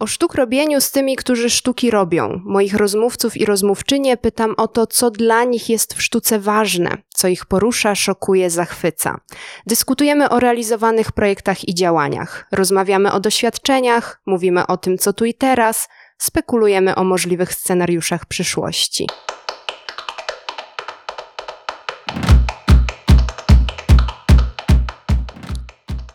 O sztuk robieniu z tymi, którzy sztuki robią. Moich rozmówców i rozmówczynie pytam o to, co dla nich jest w sztuce ważne, co ich porusza, szokuje, zachwyca. Dyskutujemy o realizowanych projektach i działaniach. Rozmawiamy o doświadczeniach, mówimy o tym, co tu i teraz, spekulujemy o możliwych scenariuszach przyszłości.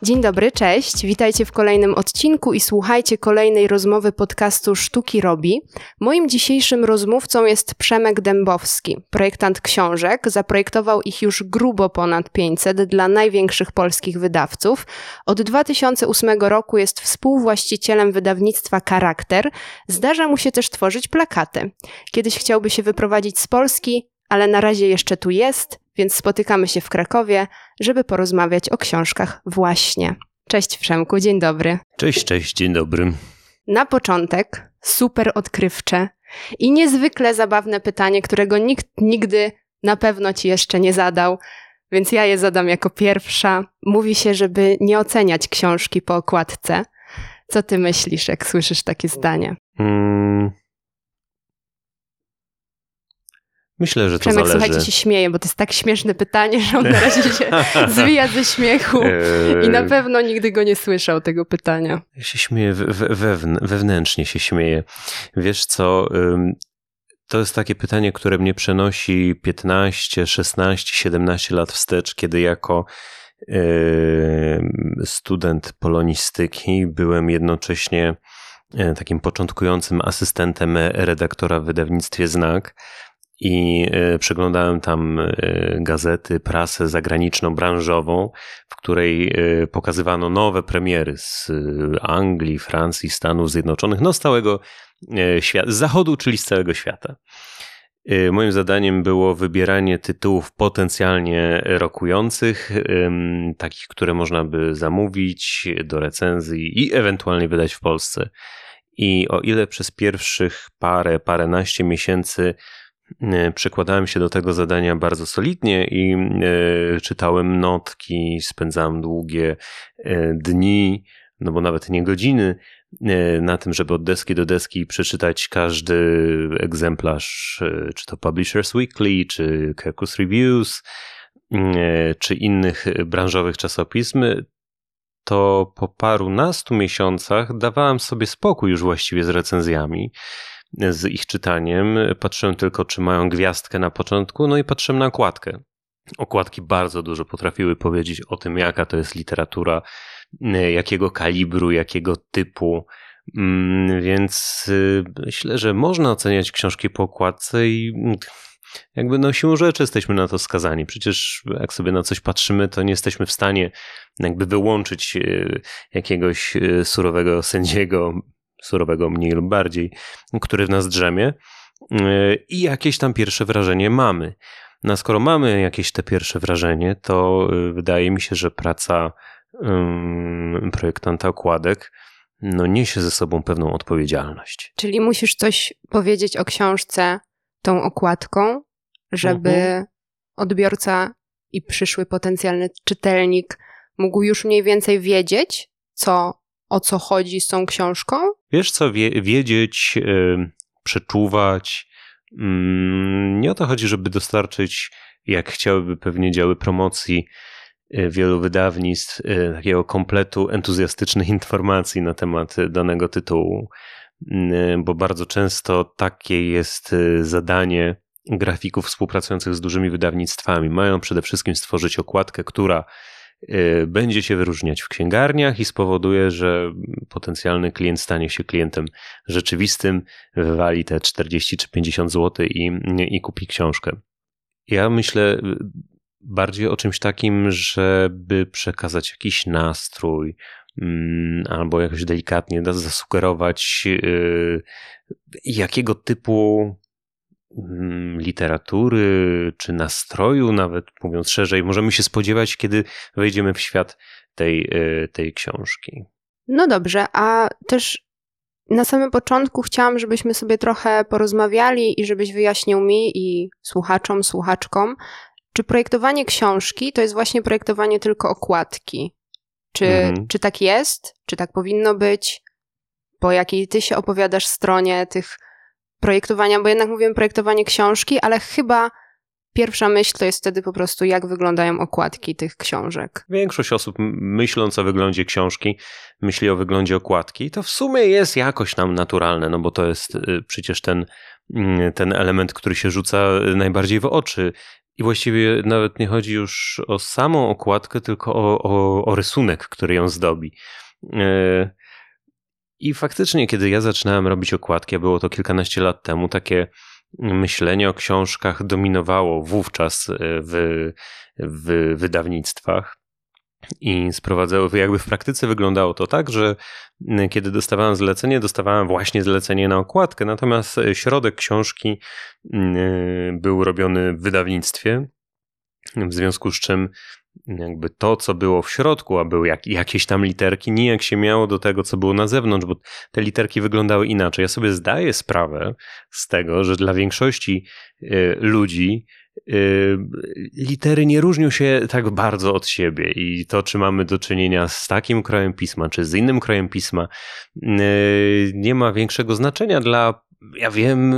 Dzień dobry, cześć. Witajcie w kolejnym odcinku i słuchajcie kolejnej rozmowy podcastu Sztuki Robi. Moim dzisiejszym rozmówcą jest Przemek Dębowski, projektant książek. Zaprojektował ich już grubo ponad 500 dla największych polskich wydawców. Od 2008 roku jest współwłaścicielem wydawnictwa Charakter. Zdarza mu się też tworzyć plakaty. Kiedyś chciałby się wyprowadzić z Polski, ale na razie jeszcze tu jest, więc spotykamy się w Krakowie, żeby porozmawiać o książkach właśnie. Cześć Przemku, dzień dobry. Cześć, cześć, dzień dobry. Na początek super odkrywcze i niezwykle zabawne pytanie, którego nikt nigdy na pewno ci jeszcze nie zadał, więc ja je zadam jako pierwsza. Mówi się, żeby nie oceniać książki po okładce. Co ty myślisz, jak słyszysz takie zdanie? Hmm, Myślę, że to Przemek, zależy. słuchajcie, się śmieje, bo to jest tak śmieszne pytanie, że on na razie się zwija ze śmiechu i na pewno nigdy go nie słyszał, tego pytania. Ja się śmieję, wewnętrznie się śmieję. Wiesz co, to jest takie pytanie, które mnie przenosi 15, 16, 17 lat wstecz, kiedy jako student polonistyki byłem jednocześnie e, takim początkującym asystentem redaktora w wydawnictwie Znak i e, przeglądałem tam e, gazety, prasę zagraniczną, branżową, w której e, pokazywano nowe premiery z Anglii, Francji, Stanów Zjednoczonych, no z całego świata, z zachodu, czyli z całego świata. Moim zadaniem było wybieranie tytułów potencjalnie rokujących, takich, które można by zamówić do recenzji i ewentualnie wydać w Polsce. I o ile przez pierwszych parę, paręnaście miesięcy przykładałem się do tego zadania bardzo solidnie i e, czytałem notki, spędzałem długie e, dni, no bo nawet nie godziny, na tym, żeby od deski do deski przeczytać każdy egzemplarz, czy to Publishers Weekly, czy Kirkus Reviews, czy innych branżowych czasopism, to po paru nastu miesiącach dawałem sobie spokój już właściwie z recenzjami z ich czytaniem. Patrzyłem tylko, czy mają gwiazdkę na początku, no i patrzyłem na okładkę. Okładki bardzo dużo potrafiły powiedzieć o tym, jaka to jest literatura, jakiego kalibru, jakiego typu. Mm, więc y, myślę, że można oceniać książki po okładce i jakby no siłą rzeczy jesteśmy na to skazani. Przecież jak sobie na coś patrzymy, to nie jesteśmy w stanie jakby wyłączyć y, jakiegoś y, surowego sędziego surowego mniej lub bardziej, który w nas drzemie yy, i jakieś tam pierwsze wrażenie mamy. No skoro mamy jakieś te pierwsze wrażenie, to yy, wydaje mi się, że praca projektanta okładek no, niesie ze sobą pewną odpowiedzialność. Czyli musisz coś powiedzieć o książce tą okładką, żeby mhm. odbiorca i przyszły potencjalny czytelnik mógł już mniej więcej wiedzieć, co o co chodzi z tą książką? Wiesz co, wie, wiedzieć, yy, przeczuwać. Yy, nie o to chodzi, żeby dostarczyć, jak chciałyby pewnie działy promocji yy, wielu wydawnictw, y, takiego kompletu entuzjastycznych informacji na temat danego tytułu, y, bo bardzo często takie jest zadanie grafików współpracujących z dużymi wydawnictwami. Mają przede wszystkim stworzyć okładkę, która będzie się wyróżniać w księgarniach i spowoduje, że potencjalny klient stanie się klientem rzeczywistym, wywali te 40 czy 50 zł i, i kupi książkę. Ja myślę bardziej o czymś takim, żeby przekazać jakiś nastrój, mm, albo jakoś delikatnie zasugerować, y, jakiego typu literatury czy nastroju, nawet mówiąc szerzej, możemy się spodziewać, kiedy wejdziemy w świat tej, e, tej książki. No dobrze, a też na samym początku chciałam, żebyśmy sobie trochę porozmawiali i żebyś wyjaśnił mi i słuchaczom, słuchaczkom, czy projektowanie książki to jest właśnie projektowanie tylko okładki? Czy, mhm. czy tak jest? Czy tak powinno być? po jakiej ty się opowiadasz stronie tych projektowania, bo jednak mówimy projektowanie książki, ale chyba pierwsza myśl to jest wtedy po prostu, jak wyglądają okładki tych książek. Większość osób, myśląc o wyglądzie książki, myśli o wyglądzie okładki. To w sumie jest jakoś nam naturalne, no bo to jest y, przecież ten, mm, ten element, który się rzuca najbardziej w oczy. I właściwie nawet nie chodzi już o samą okładkę, tylko o, o, o rysunek, który ją zdobi. Y, I faktycznie, kiedy ja zaczynałem robić okładki, a było to kilkanaście lat temu, takie myślenie o książkach dominowało wówczas e, w, w wydawnictwach. I sprowadzało, jakby w praktyce wyglądało to tak, że kiedy dostawałem zlecenie, dostawałem właśnie zlecenie na okładkę, natomiast środek książki był robiony w wydawnictwie, w związku z czym jakby to, co było w środku, a były jak, jakieś tam literki, nijak się miało do tego, co było na zewnątrz, bo te literki wyglądały inaczej. Ja sobie zdaję sprawę z tego, że dla większości y, ludzi y, litery nie różnią się tak bardzo od siebie i to, czy mamy do czynienia z takim krojem pisma, czy z innym krojem pisma, y, nie ma większego znaczenia dla ja wiem,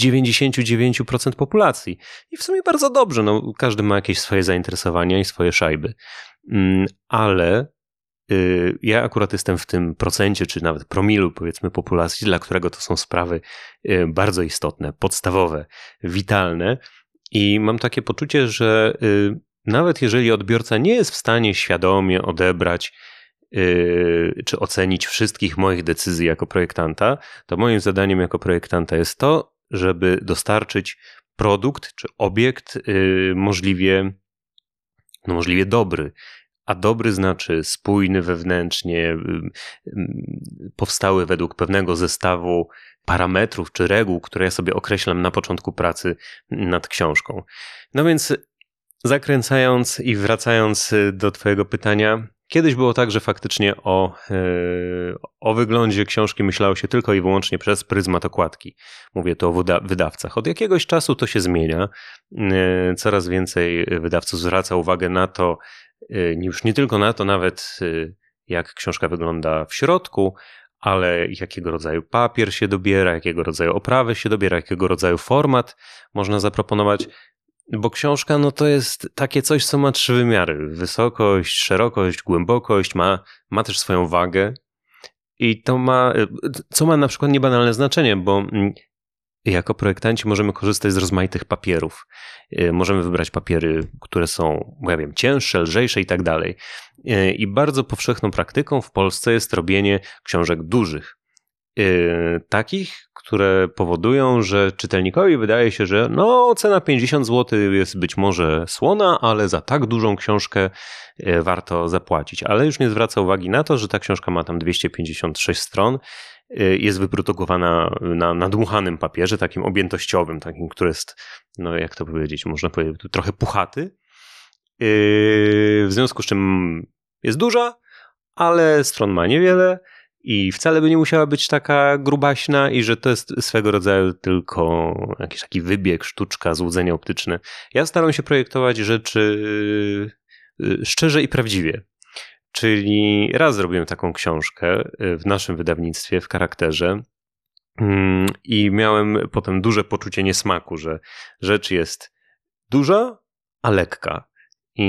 99% populacji. I w sumie bardzo dobrze, no, każdy ma jakieś swoje zainteresowania i swoje szajby. Mm, ale y, ja akurat jestem w tym procencie, czy nawet promilu, powiedzmy, populacji, dla którego to są sprawy y, bardzo istotne, podstawowe, witalne. I mam takie poczucie, że y, nawet jeżeli odbiorca nie jest w stanie świadomie odebrać czy ocenić wszystkich moich decyzji jako projektanta, to moim zadaniem jako projektanta jest to, żeby dostarczyć produkt czy obiekt yy, możliwie, no możliwie dobry. A dobry znaczy spójny wewnętrznie, yy, powstały według pewnego zestawu parametrów czy reguł, które ja sobie określam na początku pracy nad książką. No więc zakręcając i wracając do Twojego pytania, Kiedyś było tak, że faktycznie o, e, o wyglądzie książki myślało się tylko i wyłącznie przez pryzmat okładki. Mówię to o wydawcach. Od jakiegoś czasu to się zmienia. E, coraz więcej wydawców zwraca uwagę na to, e, już nie tylko na to, nawet jak książka wygląda w środku, ale jakiego rodzaju papier się dobiera, jakiego rodzaju oprawy się dobiera, jakiego rodzaju format można zaproponować. Bo książka no to jest takie coś, co ma trzy wymiary. Wysokość, szerokość, głębokość, ma, ma też swoją wagę. I to ma, co ma na przykład niebanalne znaczenie, bo mm, jako projektanci możemy korzystać z rozmaitych papierów. Y, możemy wybrać papiery, które są, ja wiem, cięższe, lżejsze i tak dalej. Y, I bardzo powszechną praktyką w Polsce jest robienie książek dużych. Y, takich, które powodują, że czytelnikowi wydaje się, że no cena 50 zł jest być może słona, ale za tak dużą książkę y, warto zapłacić. Ale już nie zwraca uwagi na to, że ta książka ma tam 256 stron, y, jest wyprodukowana na nadmuchanym papierze, takim objętościowym, takim, który jest, no jak to powiedzieć, można powiedzieć, trochę puchaty. W związku z czym jest duża, ale stron ma niewiele i wcale by nie musiała być taka grubaśna i że to jest swego rodzaju tylko jakiś taki wybieg, sztuczka, złudzenie optyczne. Ja staram się projektować rzeczy y, szczerze i prawdziwie. Czyli raz zrobiłem taką książkę y, w naszym wydawnictwie w charakterze mm, i miałem potem duże poczucie niesmaku, że rzecz jest duża, a lekka. I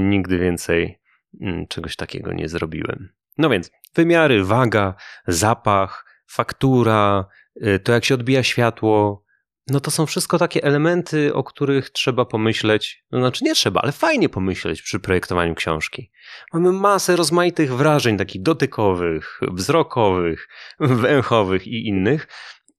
nigdy więcej mm, czegoś takiego nie zrobiłem. No więc wymiary, waga, zapach, faktura, y, to jak się odbija światło, no to są wszystko takie elementy, o których trzeba pomyśleć. No znaczy nie trzeba, ale fajnie pomyśleć przy projektowaniu książki. Mamy masę rozmaitych wrażeń, takich dotykowych, wzrokowych, węchowych i innych.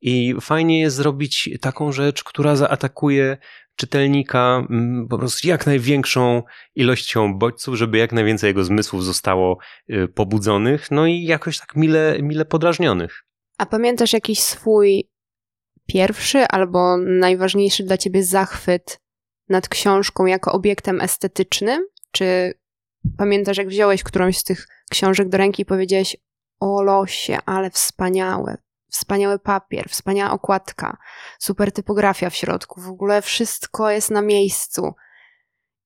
I fajnie jest zrobić taką rzecz, która zaatakuje czytelnika mm, po prostu jak największą ilością bodźców, żeby jak najwięcej jego zmysłów zostało y, pobudzonych, no i jakoś tak mile, mile podrażnionych. A pamiętasz jakiś swój pierwszy albo najważniejszy dla ciebie zachwyt nad książką jako obiektem estetycznym? Czy pamiętasz, jak wziąłeś którąś z tych książek do ręki i powiedziałeś: O losie, ale wspaniałe, wspaniały papier, wspaniała okładka, super typografia w środku, w ogóle wszystko jest na miejscu.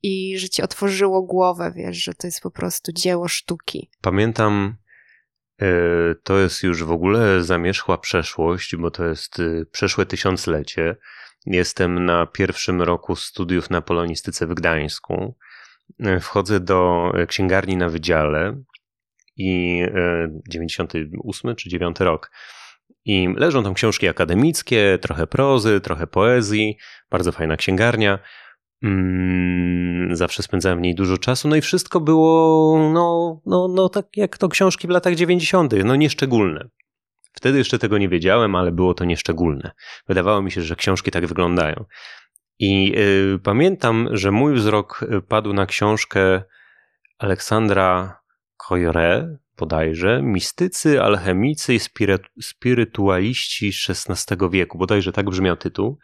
I że ci otworzyło głowę, wiesz, że to jest po prostu dzieło sztuki. Pamiętam to jest już w ogóle zamierzchła przeszłość, bo to jest przeszłe tysiąclecie. Jestem na pierwszym roku studiów na polonistyce w Gdańsku. Wchodzę do księgarni na wydziale i 98 czy 9 rok. I leżą tam książki akademickie, trochę prozy, trochę poezji, bardzo fajna księgarnia. Mm, zawsze spędzałem w niej dużo czasu, no i wszystko było, no, no, no tak jak to książki w latach 90., no nieszczególne. Wtedy jeszcze tego nie wiedziałem, ale było to nieszczególne. Wydawało mi się, że książki tak wyglądają. I y, pamiętam, że mój wzrok padł na książkę Aleksandra Coyre, bodajże, mistycy, alchemicy i spirytualiści XVI wieku, bodajże tak brzmiał tytuł.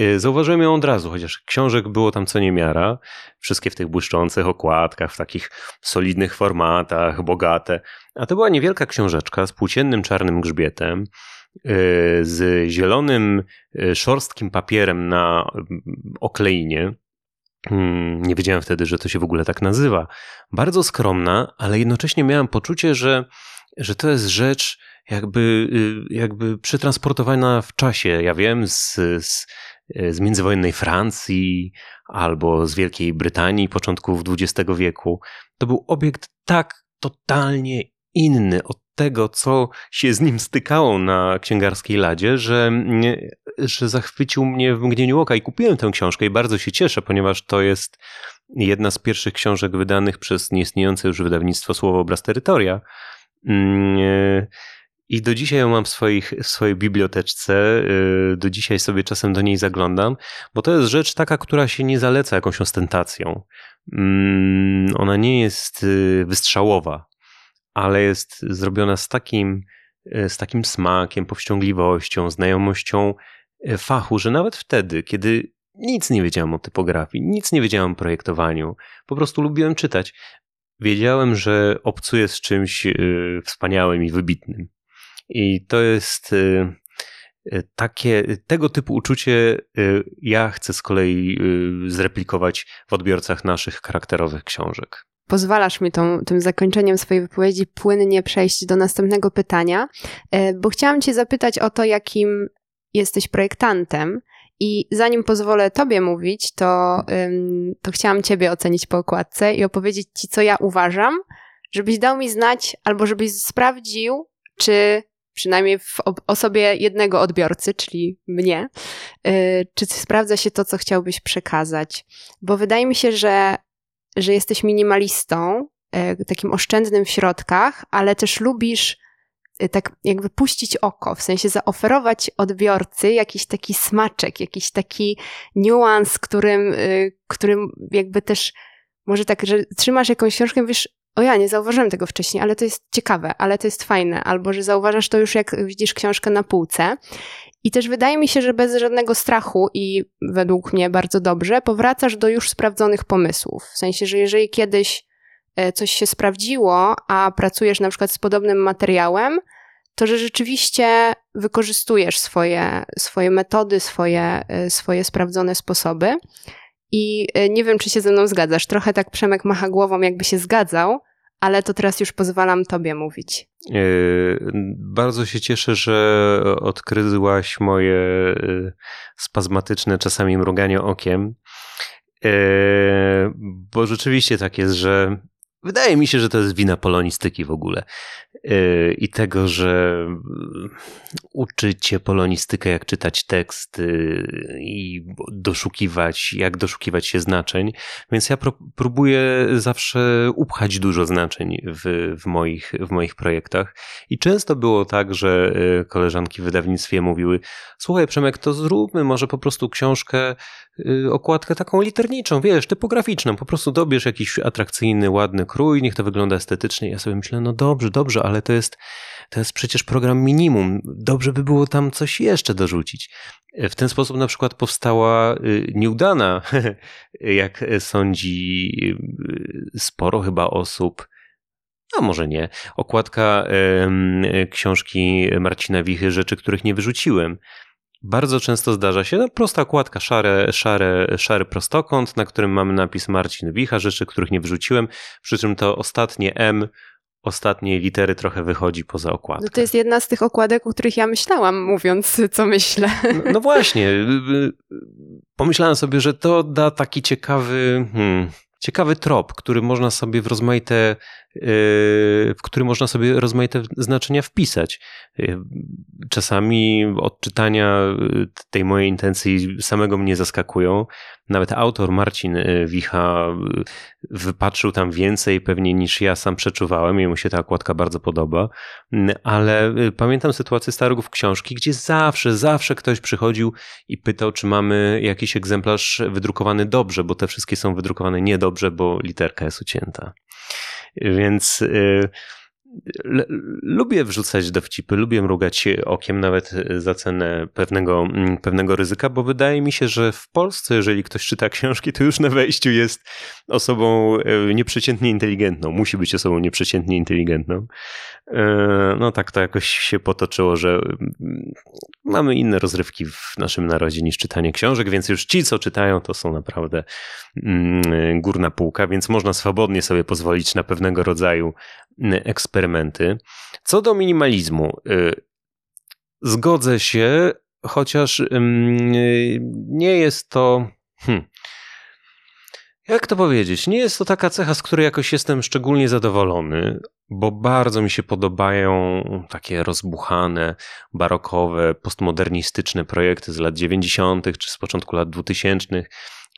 Y, zauważyłem ją od razu, chociaż książek było tam co niemiara. Wszystkie w tych błyszczących okładkach, w takich solidnych formatach, bogate. A to była niewielka książeczka z płóciennym czarnym grzbietem, y, z zielonym, y, szorstkim papierem na mm, okleinie. Hmm, nie wiedziałem wtedy, że to się w ogóle tak nazywa. Bardzo skromna, ale jednocześnie miałem poczucie, że, że to jest rzecz jakby, jakby przetransportowana w czasie. Ja wiem, z, z E, z międzywojennej Francji albo z Wielkiej Brytanii początków XX wieku. To był obiekt tak totalnie inny od tego, co się z nim stykało na księgarskiej ladzie, że, że zachwycił mnie w mgnieniu oka i kupiłem tę książkę i bardzo się cieszę, ponieważ to jest jedna z pierwszych książek wydanych przez nieistniejące już wydawnictwo Słowo Obraz Terytoria. Mm, e, i do dzisiaj ją mam w, swoich, w swojej biblioteczce. Y, do dzisiaj sobie czasem do niej zaglądam, bo to jest rzecz taka, która się nie zaleca jakąś ostentacją. Mm, ona nie jest y, wystrzałowa, ale jest zrobiona z takim, y, z takim smakiem, powściągliwością, znajomością fachu, że nawet wtedy, kiedy nic nie wiedziałem o typografii, nic nie wiedziałem o projektowaniu, po prostu lubiłem czytać. Wiedziałem, że obcuję z czymś wspaniałym i wybitnym. I to jest takie, tego typu uczucie ja chcę z kolei zreplikować w odbiorcach naszych charakterowych książek. Pozwalasz mi tą, tym zakończeniem swojej wypowiedzi płynnie przejść do następnego pytania, bo chciałam Cię zapytać o to, jakim jesteś projektantem. I zanim pozwolę Tobie mówić, to, to chciałam Ciebie ocenić po okładce i opowiedzieć Ci, co ja uważam, żebyś dał mi znać albo żebyś sprawdził, czy przynajmniej w osobie jednego odbiorcy, czyli mnie, y, czy sprawdza się to, co chciałbyś przekazać. Bo wydaje mi się, że, że jesteś minimalistą, y, takim oszczędnym w środkach, ale też lubisz y, tak jakby puścić oko, w sensie zaoferować odbiorcy jakiś taki smaczek, jakiś taki niuans, którym, którym jakby też może tak, że trzymasz jakąś książkę, wiesz, o ja, nie zauważyłem tego wcześniej, ale to jest ciekawe, ale to jest fajne, albo że zauważasz to już jak widzisz książkę na półce. I też wydaje mi się, że bez żadnego strachu i według mnie bardzo dobrze powracasz do już sprawdzonych pomysłów. W sensie, że jeżeli kiedyś e, coś się sprawdziło, a pracujesz na przykład z podobnym materiałem, to że rzeczywiście wykorzystujesz swoje, swoje metody, swoje, e, swoje sprawdzone sposoby. I e, nie wiem, czy się ze mną zgadzasz. Trochę tak Przemek macha głową, jakby się zgadzał, ale to teraz już pozwalam Tobie mówić. E, bardzo się cieszę, że odkryłaś moje e, spazmatyczne czasami mruganie okiem, bo rzeczywiście tak jest, że Wydaje mi się, że to jest wina polonistyki w ogóle. Yy, I tego, że uczycie polonistykę, jak czytać tekst i doszukiwać, jak doszukiwać się znaczeń. Więc ja próbuję zawsze upchać dużo znaczeń w, w, moich, w moich projektach. I często było tak, że yy, koleżanki w wydawnictwie mówiły: Słuchaj, Przemek, to zróbmy może po prostu książkę, yy, okładkę taką literniczą, wiesz, typograficzną. Po prostu dobierz jakiś atrakcyjny, ładny krój, niech to wygląda estetycznie. Ja sobie myślę, no dobrze, dobrze, ale to jest, to jest przecież program minimum. Dobrze by było tam coś jeszcze dorzucić. W ten sposób na przykład powstała y, nieudana, jak sądzi y, sporo chyba osób, a może nie, okładka książki Marcina Wichy, rzeczy, których nie wyrzuciłem. Bardzo często zdarza się no, prosta okładka, szare, szare, szary prostokąt, na którym mamy napis Marcin Wicha, rzeczy, których nie wrzuciłem, przy czym to ostatnie M ostatniej litery trochę wychodzi poza okładkę. No to jest jedna z tych okładek, o których ja myślałam, mówiąc, co myślę. No, no właśnie. Y, y, pomyślałem sobie, że to da taki ciekawy, hmm, ciekawy trop, który można sobie w rozmaite w który można sobie rozmaite znaczenia wpisać. Czasami odczytania tej mojej intencji samego mnie zaskakują. Nawet autor Marcin Wicha wypatrzył tam więcej pewnie niż ja sam przeczuwałem. Jemu się ta okładka bardzo podoba. Ale pamiętam sytuację z książki, gdzie zawsze, zawsze ktoś przychodził i pytał, czy mamy jakiś egzemplarz wydrukowany dobrze, bo te wszystkie są wydrukowane niedobrze, bo literka jest ucięta. Więc y, lubię wrzucać dowcipy, lubię mrugać okiem nawet za cenę pewnego, mm, pewnego ryzyka, bo wydaje mi się, że w Polsce, jeżeli ktoś czyta książki, to już na wejściu jest osobą y, nieprzeciętnie inteligentną. Musi być osobą nieprzeciętnie inteligentną. E, no tak to jakoś się potoczyło, że mm, mamy inne rozrywki w naszym narodzie niż czytanie książek, więc już ci, co czytają, to są naprawdę mm, górna półka, więc można swobodnie sobie pozwolić na pewnego rodzaju mm, eksperymenty. Co do minimalizmu, y, zgodzę się, chociaż nie jest to. Hmm, jak to powiedzieć? Nie jest to taka cecha, z której jakoś jestem szczególnie zadowolony, bo bardzo mi się podobają takie rozbuchane, barokowe, postmodernistyczne projekty z lat 90. czy z początku lat 2000,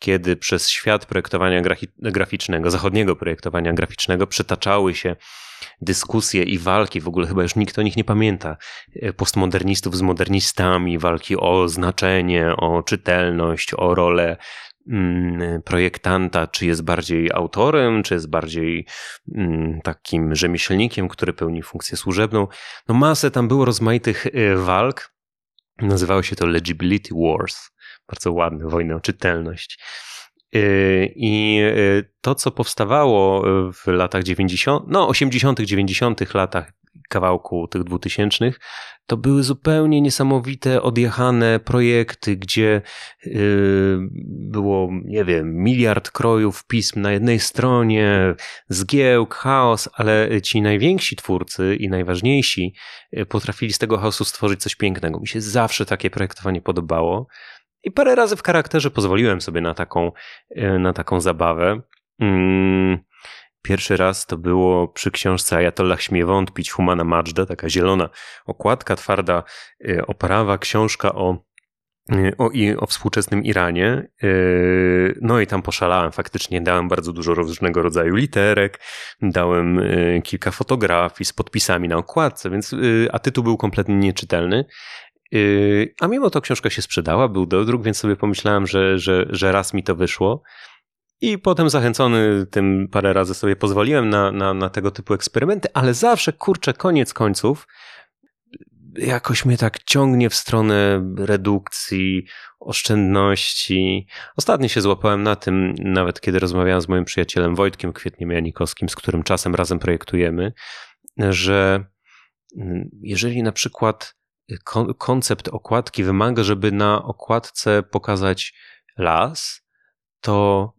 kiedy przez świat projektowania graficznego, zachodniego projektowania graficznego przetaczały się dyskusje i walki, w ogóle chyba już nikt o nich nie pamięta, e, postmodernistów z modernistami, walki o znaczenie, o czytelność, o rolę Mm, projektanta, czy jest bardziej autorem, czy jest bardziej mm, takim rzemieślnikiem, który pełni funkcję służebną. No masę tam było rozmaitych y, walk. Nazywało się to Legibility Wars. Bardzo ładne, wojny o czytelność. Y, I y, to, co powstawało w latach 90., no 80., 90. latach kawałku tych dwutysięcznych, to były zupełnie niesamowite, odjechane projekty, gdzie było, nie wiem, miliard krojów pism na jednej stronie, zgiełk, chaos, ale ci najwięksi twórcy i najważniejsi potrafili z tego chaosu stworzyć coś pięknego. Mi się zawsze takie projektowanie podobało. I parę razy w charakterze pozwoliłem sobie na taką, yy, na taką zabawę. Yy. Pierwszy raz to było przy książce Ayatollah śmie wątpić Humana Majda, taka zielona okładka, twarda y, oprawa, książka o y, o, i o współczesnym Iranie. No i tam poszalałem faktycznie, dałem bardzo dużo różnego rodzaju literek, dałem kilka fotografii z podpisami na okładce, więc, a tytuł był kompletnie nieczytelny. A mimo to książka się sprzedała, był dodruk, więc sobie pomyślałem, że, że, że raz mi to wyszło. I potem zachęcony tym parę razy sobie pozwoliłem na, na, na tego typu eksperymenty, ale zawsze, kurczę, koniec końców, jakoś mnie tak ciągnie w stronę redukcji, oszczędności. Ostatnio się złapałem na tym, nawet kiedy rozmawiałem z moim przyjacielem Wojtkiem Kwietniem Janikowskim, z którym czasem razem projektujemy, że jeżeli na przykład koncept okładki wymaga, żeby na okładce pokazać las, to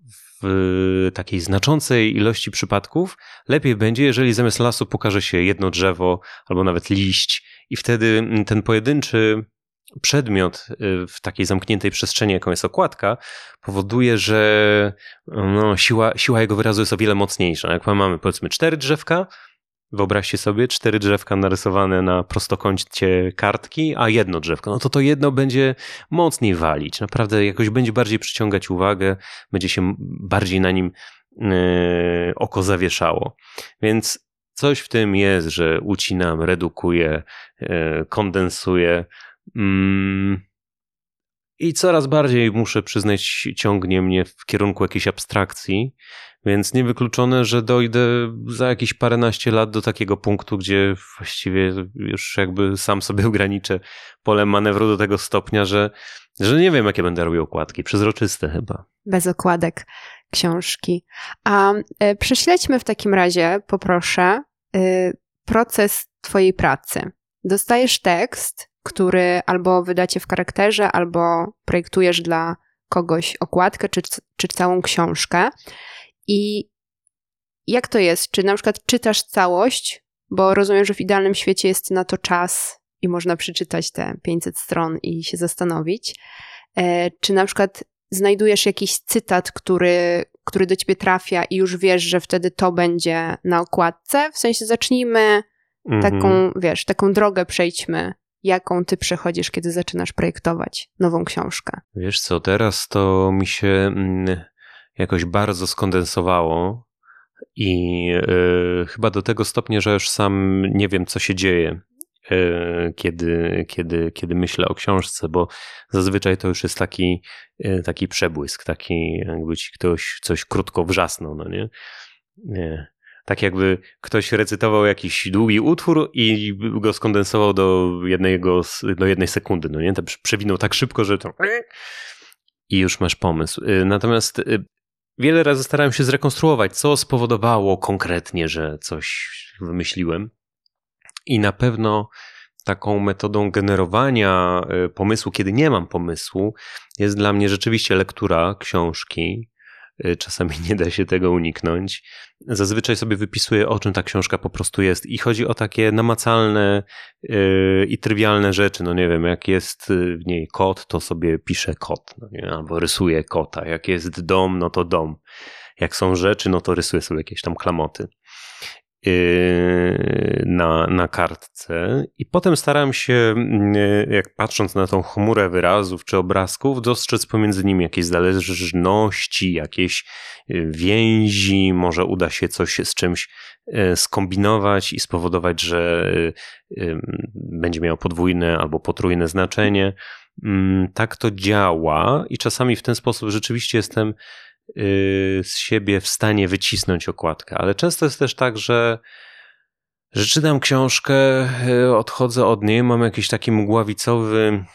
w takiej znaczącej ilości przypadków lepiej będzie, jeżeli zamiast lasu pokaże się jedno drzewo albo nawet liść, i wtedy ten pojedynczy przedmiot y, w takiej zamkniętej przestrzeni, jaką jest okładka, powoduje, że no, siła, siła jego wyrazu jest o wiele mocniejsza. Jak mamy powiedzmy cztery drzewka, Wyobraźcie sobie cztery drzewka narysowane na prostokącie kartki, a jedno drzewko. No to to jedno będzie mocniej walić. Naprawdę jakoś będzie bardziej przyciągać uwagę, będzie się bardziej na nim yy, oko zawieszało. Więc coś w tym jest, że ucinam, redukuję, yy, kondensuję. Yy. I coraz bardziej muszę przyznać, ciągnie mnie w kierunku jakiejś abstrakcji, więc niewykluczone, że dojdę za jakieś paręnaście lat do takiego punktu, gdzie właściwie już jakby sam sobie ograniczę pole manewru do tego stopnia, że, że nie wiem, jakie będę robił okładki. Przezroczyste chyba. Bez okładek książki. A e, prześledźmy w takim razie, poproszę, y, proces Twojej pracy. Dostajesz tekst, który albo wydacie w charakterze, albo projektujesz dla kogoś okładkę czy, czy całą książkę. I jak to jest? Czy na przykład czytasz całość? Bo rozumiem, że w idealnym świecie jest na to czas i można przeczytać te 500 stron i się zastanowić. E, czy na przykład znajdujesz jakiś cytat, który, który do ciebie trafia i już wiesz, że wtedy to będzie na okładce? W sensie zacznijmy taką, wiesz, taką drogę przejdźmy jaką ty przechodzisz, kiedy zaczynasz projektować nową książkę? Wiesz co, teraz to mi się mm, jakoś bardzo skondensowało i y, chyba do tego stopnia, że już sam nie wiem, co się dzieje. Y, kiedy, kiedy, kiedy myślę o książce, bo zazwyczaj to już jest taki, y, taki przebłysk, taki jakby ci ktoś coś krótko wrzasnął, no nie? nie. Tak jakby ktoś recytował jakiś długi utwór i go skondensował do, jednego, do jednej sekundy, no nie? Przewinął tak szybko, że to... I już masz pomysł. Natomiast wiele razy starałem się zrekonstruować, co spowodowało konkretnie, że coś wymyśliłem. I na pewno taką metodą generowania y, pomysłu, kiedy nie mam pomysłu, jest dla mnie rzeczywiście lektura książki. Y, czasami nie da się tego uniknąć. Zazwyczaj sobie wypisuję, o czym ta książka po prostu jest, i chodzi o takie namacalne yy, i trywialne rzeczy. No nie wiem, jak jest w niej kot, to sobie piszę kot, no nie? albo rysuję kota. Jak jest dom, no to dom. Jak są rzeczy, no to rysuję sobie jakieś tam klamoty. Yy, na, na kartce i potem staram się, yy, jak patrząc na tą chmurę wyrazów czy obrazków, dostrzec pomiędzy nimi jakieś zależności, jakieś yy, więzi, może uda się coś z czymś skombinować i spowodować, że będzie miało podwójne albo potrójne znaczenie. Mm, tak to działa i czasami w ten sposób rzeczywiście jestem z siebie w stanie wycisnąć okładkę, ale często jest też tak, że że czytam książkę, y, odchodzę od niej, mam jakiś taki mgławicowy,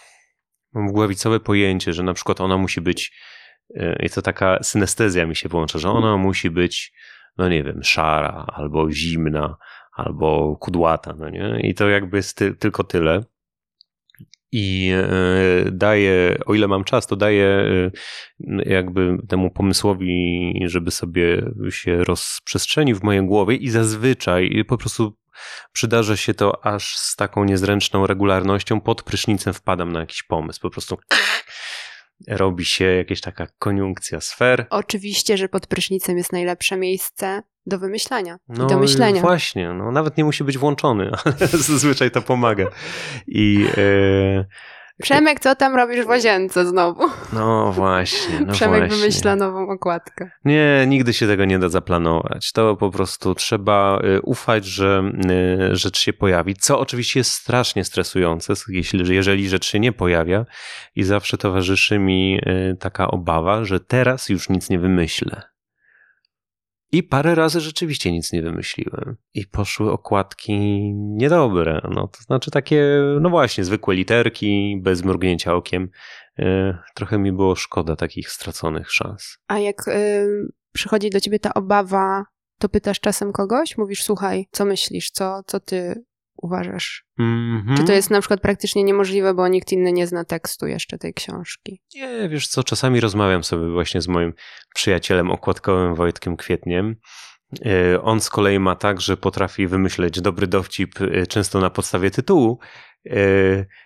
mgławicowe pojęcie, że na przykład ona musi być, y, i to taka synestezja mi się włącza, że ona musi być, no nie wiem, szara, albo zimna, albo kudłata, no nie? I to jakby jest ty, tylko tyle i e, daję, o ile mam czas, to daję e, jakby temu pomysłowi, żeby sobie się rozprzestrzenił w mojej głowie i zazwyczaj po prostu przydarza się to aż z taką niezręczną regularnością. Pod prysznicem wpadam na jakiś pomysł. Po prostu robi się jakaś taka koniunkcja sfer. Oczywiście, że pod prysznicem jest najlepsze miejsce do wymyślania no, i do myślenia. Właśnie, no, nawet nie musi być włączony, ale zazwyczaj to pomaga. I e, Przemek, co tam robisz w łazience znowu? No właśnie. No Przemek właśnie. wymyśla nową okładkę. Nie, nigdy się tego nie da zaplanować. To po prostu trzeba y, ufać, że y, rzecz się pojawi, co oczywiście jest strasznie stresujące, jeśli, jeżeli rzecz się nie pojawia i zawsze towarzyszy mi taka obawa, że teraz już nic nie wymyślę i parę razy rzeczywiście nic nie wymyśliłem. I poszły okładki niedobre. No, to znaczy takie, no właśnie, zwykłe literki, bez mrugnięcia okiem. E, trochę mi było szkoda takich straconych szans. A jak y, przychodzi do ciebie ta obawa, to pytasz czasem kogoś? Mówisz, słuchaj, co myślisz, co, co ty uważasz? Mm-hmm. Czy to jest na przykład praktycznie niemożliwe, bo nikt inny nie zna tekstu jeszcze tej książki? Nie, wiesz co, czasami rozmawiam sobie właśnie z moim przyjacielem okładkowym Wojtkiem Kwietniem. E, on z kolei ma tak, że potrafi wymyśleć dobry dowcip e, często na podstawie tytułu. E,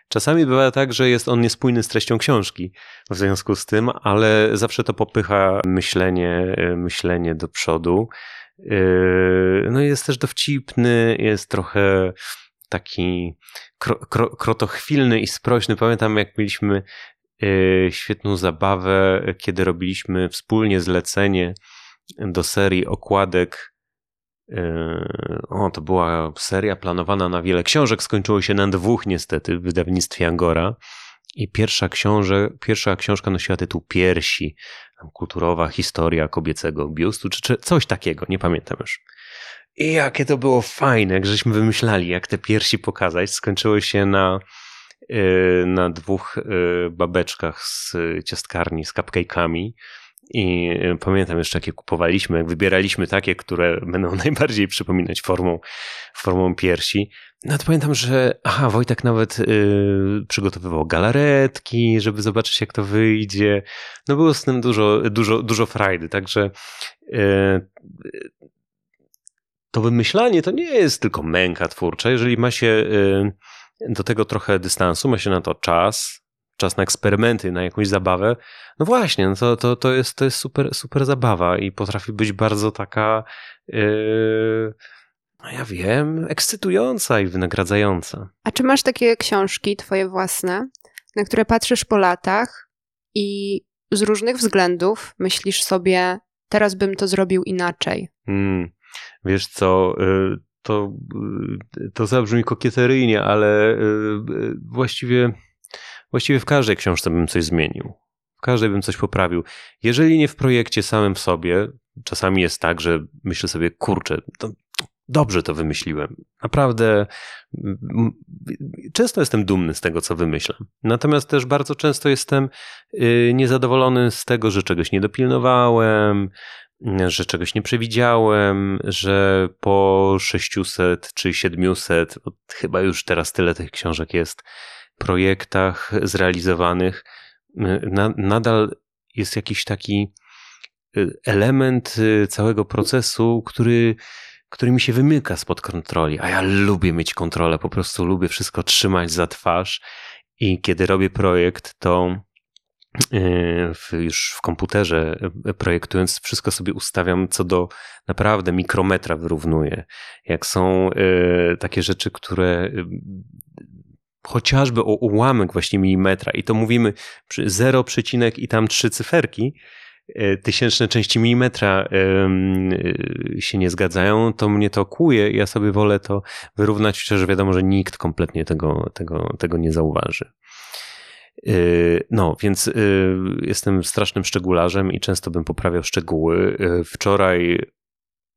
czasami bywa tak, że jest on niespójny z treścią książki w związku z tym, ale zawsze to popycha myślenie, myślenie do przodu. No jest też dowcipny, jest trochę taki kro, kro, krotochwilny i sprośny. Pamiętam, jak mieliśmy yy, świetną zabawę, kiedy robiliśmy wspólnie zlecenie do serii okładek. Yy, o, to była seria planowana na wiele książek, skończyło się na dwóch niestety w wydawnictwie Angora. I pierwsza, książę, pierwsza książka nosiła tytuł Piersi, kulturowa historia kobiecego biustu, czy, czy coś takiego, nie pamiętam już. I jakie to było fajne, jak żeśmy wymyślali, jak te piersi pokazać. Skończyło się na, y, na dwóch y, babeczkach z ciastkarni, z cupcake'ami. I y, pamiętam jeszcze, jakie kupowaliśmy, jak wybieraliśmy takie, które będą najbardziej przypominać formą, formą piersi. No to pamiętam, że aha, Wojtek nawet y, przygotowywał galaretki, żeby zobaczyć, jak to wyjdzie. No było z tym dużo, dużo, dużo frajdy, także y, to wymyślanie to nie jest tylko męka twórcza. Jeżeli ma się y, do tego trochę dystansu, ma się na to czas, czas na eksperymenty, na jakąś zabawę, no właśnie, no to, to, to, jest, to jest super, super zabawa i potrafi być bardzo taka, yy, no ja wiem, ekscytująca i wynagradzająca. A czy masz takie książki twoje własne, na które patrzysz po latach i z różnych względów myślisz sobie, teraz bym to zrobił inaczej? Hmm. Wiesz co, y, to, y, to zabrzmi kokieteryjnie, ale y, właściwie, właściwie w każdej książce bym coś zmienił. W każdej bym coś poprawił. Jeżeli nie w projekcie samym w sobie, czasami jest tak, że myślę sobie, kurczę, to dobrze to wymyśliłem. Naprawdę często jestem dumny z tego, co wymyślam. Natomiast też bardzo często jestem niezadowolony z tego, że czegoś nie dopilnowałem, że czegoś nie przewidziałem, że po 600 czy 700, chyba już teraz tyle tych książek jest, projektach zrealizowanych, na, nadal jest jakiś taki y, element y, całego procesu, który, który mi się wymyka spod kontroli. A ja lubię mieć kontrolę, po prostu lubię wszystko trzymać za twarz. I kiedy robię projekt, to w, już w komputerze e, projektując, wszystko sobie ustawiam co do naprawdę mikrometra wyrównuję. Jak są y, takie rzeczy, które y, chociażby o ułamek właśnie milimetra i to mówimy 0, i tam trzy cyferki, tysięczne części milimetra się nie zgadzają, to mnie to kłuje. Ja sobie wolę to wyrównać, chociaż wiadomo, że nikt kompletnie tego, tego, tego nie zauważy. Yy, no, więc yy, jestem strasznym szczegularzem i często bym poprawiał szczegóły. Yy, wczoraj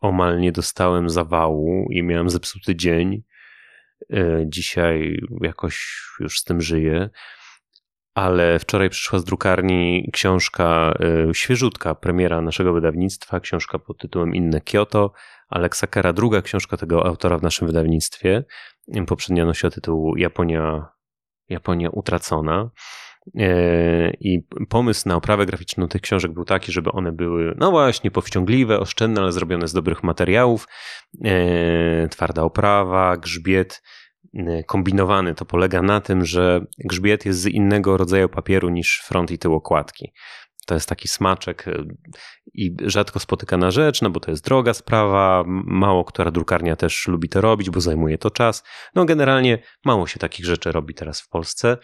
omal nie dostałem zawału i miałem zepsuty dzień. Dzisiaj jakoś już z tym żyję. Ale wczoraj przyszła z drukarni książka świeżutka, premiera naszego wydawnictwa, książka pod tytułem Inne Kyoto. Alexa Kera, druga książka tego autora w naszym wydawnictwie. Poprzednia nosiła tytuł Japonia Japonia utracona. E, I pomysł na oprawę graficzną tych książek był taki, żeby one były, no właśnie, powściągliwe, oszczędne, ale zrobione z dobrych materiałów. E, twarda oprawa, grzbiet e, kombinowany. To polega na tym, że grzbiet jest z innego rodzaju papieru niż front i tył okładki. To jest taki smaczek i rzadko spotykana rzecz, no bo to jest droga sprawa. Mało która drukarnia też lubi to robić, bo zajmuje to czas. No generalnie mało się takich rzeczy robi teraz w Polsce.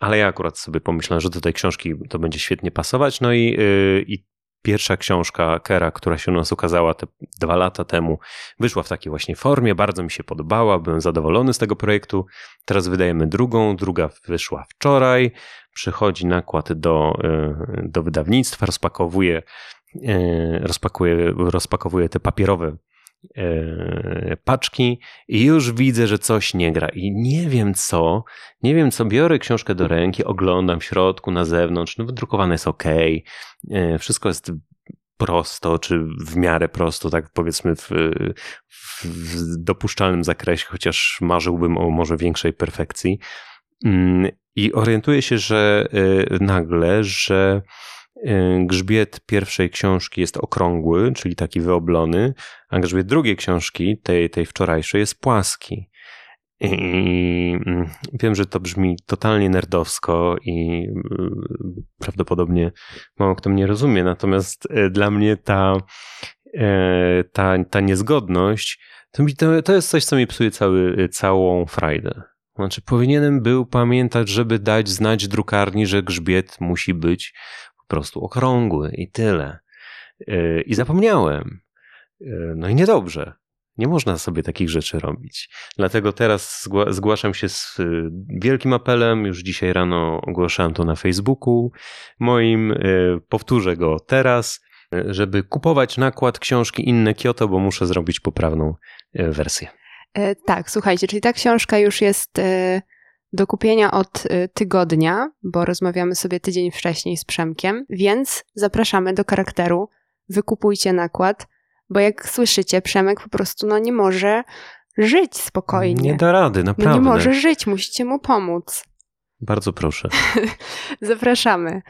Ale ja akurat sobie pomyślałem, że do tej książki to będzie świetnie pasować. No i, yy, i pierwsza książka Kera, która się u nas ukazała te dwa lata temu, wyszła w takiej właśnie formie. Bardzo mi się podobała, byłem zadowolony z tego projektu. Teraz wydajemy drugą, druga wyszła wczoraj. Przychodzi nakład do, yy, do wydawnictwa, rozpakowuje, yy, rozpakuje, rozpakowuje te papierowe E, paczki i już widzę, że coś nie gra i nie wiem co, nie wiem co, biorę książkę do ręki, oglądam w środku, na zewnątrz, no wydrukowane jest ok, e, wszystko jest prosto, czy w miarę prosto, tak powiedzmy w, w dopuszczalnym zakresie, chociaż marzyłbym o może większej perfekcji. Mm, I orientuję się, że e, nagle, że grzbiet pierwszej książki jest okrągły, czyli taki wyoblony, a grzbiet drugiej książki, tej, tej wczorajszej, jest płaski. I mm, wiem, że to brzmi totalnie nerdowsko i y, prawdopodobnie mało kto mnie rozumie, natomiast y, dla mnie ta, ta, ta niezgodność to, mi, to, to jest coś, co mi psuje cały, całą frajdę. Znaczy, powinienem był pamiętać, żeby dać znać drukarni, że grzbiet musi być prostu okrągły i tyle. Y, I zapomniałem. Y, no i niedobrze. Nie można sobie takich rzeczy robić. Dlatego teraz zgłaszam się z y, wielkim apelem. Już dzisiaj rano ogłaszałem to na Facebooku moim. Powtórzę go teraz, żeby kupować nakład książki Inne Kyoto, bo muszę zrobić poprawną wersję. E, tak, słuchajcie, czyli ta książka już jest do kupienia od y, tygodnia, bo rozmawiamy sobie tydzień wcześniej z Przemkiem, więc zapraszamy do charakteru. Wykupujcie nakład, bo jak słyszycie, Przemek po prostu no, nie może żyć spokojnie. Nie da rady, naprawdę. No nie może żyć, musicie mu pomóc. Bardzo proszę. Zapraszamy.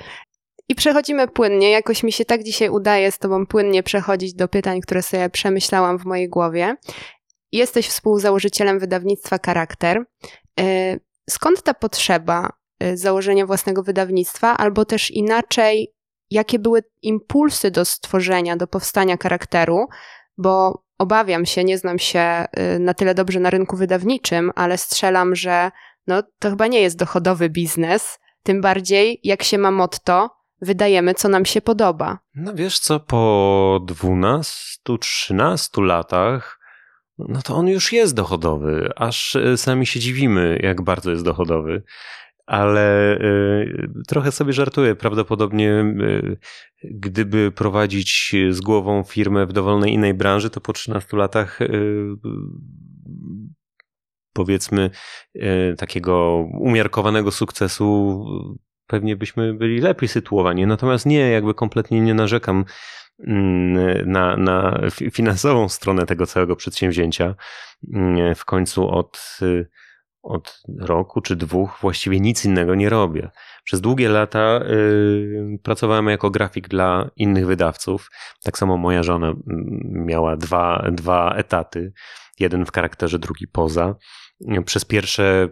I przechodzimy płynnie. Jakoś mi się tak dzisiaj udaje z Tobą płynnie przechodzić do pytań, które sobie przemyślałam w mojej głowie. Jesteś współzałożycielem wydawnictwa Charakter. Skąd ta potrzeba e, założenia własnego wydawnictwa, albo też inaczej, jakie były impulsy do stworzenia, do powstania charakteru? Bo obawiam się, nie znam się e, na tyle dobrze na rynku wydawniczym, ale strzelam, że no, to chyba nie jest dochodowy biznes. Tym bardziej, jak się ma motto, wydajemy, co nam się podoba. No wiesz co, po 12-13 latach no to on już jest dochodowy, aż e, sami się dziwimy, jak bardzo jest dochodowy. Ale y, trochę sobie żartuję. Prawdopodobnie, y, gdyby prowadzić z głową firmę w dowolnej innej branży, to po 13 latach powiedzmy takiego umiarkowanego sukcesu pewnie byśmy byli lepiej sytuowani. Natomiast nie, jakby kompletnie nie narzekam na, na finansową stronę tego całego przedsięwzięcia. Mm, w końcu od, od roku czy dwóch właściwie nic innego nie robię. Przez długie lata y, pracowałem jako grafik dla innych wydawców. Tak samo moja żona mm, miała dwa, dwa etaty. Jeden w charakterze, drugi poza. Przez pierwsze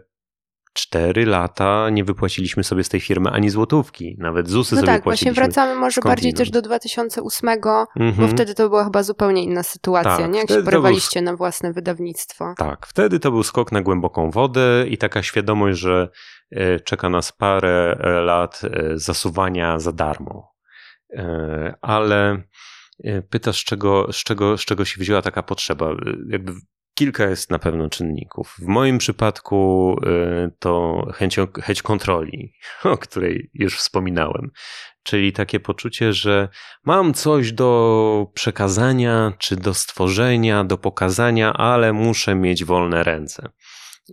cztery lata nie wypłaciliśmy sobie z tej firmy ani złotówki, nawet ZUSy no sobie tak, właśnie wracamy może bardziej też do 2008, mm-hmm. bo mhm. wtedy to była chyba zupełnie inna sytuacja, tak, nie? Jak się porywaliście był... na własne wydawnictwo. Tak, wtedy to był skok na głęboką wodę i taka świadomość, że e, czeka nas parę e, lat e, zasuwania za darmo. Ale pytasz, z czego, z, czego, z czego się wzięła taka potrzeba? Jakby Kilka jest na pewno czynników. W moim przypadku y, to chęć, chęć kontroli, o której już wspominałem. Czyli takie poczucie, że mam coś do przekazania, czy do stworzenia, do pokazania, ale muszę mieć wolne ręce.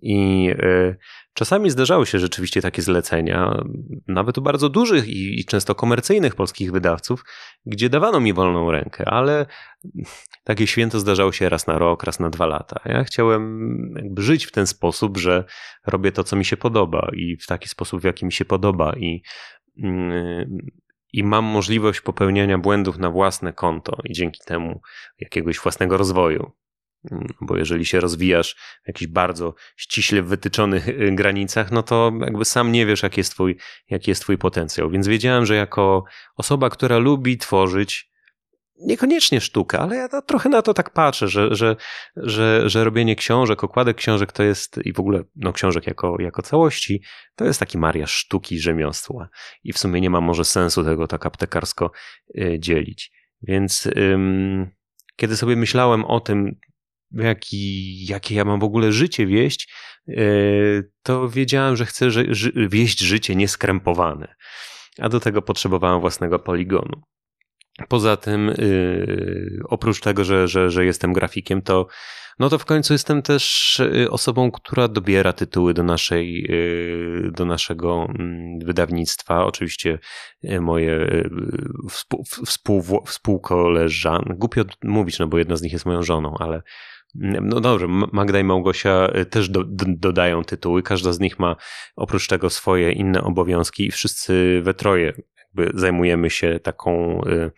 I y, czasami zdarzały się rzeczywiście takie zlecenia, nawet u bardzo dużych i, często komercyjnych polskich wydawców, gdzie dawano mi wolną rękę, ale takie święto zdarzało się raz na rok, raz na dwa lata. Ja chciałem żyć w ten sposób, że robię to, co mi się podoba i w taki sposób, w jaki mi się podoba i, mm, i mam możliwość popełniania błędów na własne konto i dzięki temu jakiegoś własnego rozwoju. Bo jeżeli się rozwijasz w jakichś bardzo ściśle wytyczonych y, granicach, no to jakby sam nie wiesz, jaki jest twój, jaki jest twój potencjał. Więc wiedziałem, że jako osoba, która lubi tworzyć, niekoniecznie sztukę, ale ja trochę na to tak patrzę, że, że, że, że robienie książek, okładek książek to jest i w ogóle no, książek jako, jako całości, to jest taki mariaż sztuki, rzemiosła. I w sumie nie ma może sensu tego tak aptekarsko y, dzielić. Więc ym, kiedy sobie myślałem o tym, jaki, jakie ja mam w ogóle życie wieść, y, to wiedziałem, że chcę wieść życie nieskrępowane. A do tego potrzebowałem własnego poligonu. Poza tym, yy, oprócz tego, że, że, że jestem grafikiem, to, no to w końcu jestem też y, osobą, która dobiera tytuły do, naszej, yy, do naszego mm, wydawnictwa. Oczywiście y, moje y, współ, współ, współkoleżanki, głupio mówić, no bo jedna z nich jest moją żoną, ale no dobrze, Magda i Małgosia też do, do, dodają tytuły. Każda z nich ma oprócz tego swoje inne obowiązki i wszyscy we troje jakby zajmujemy się taką y,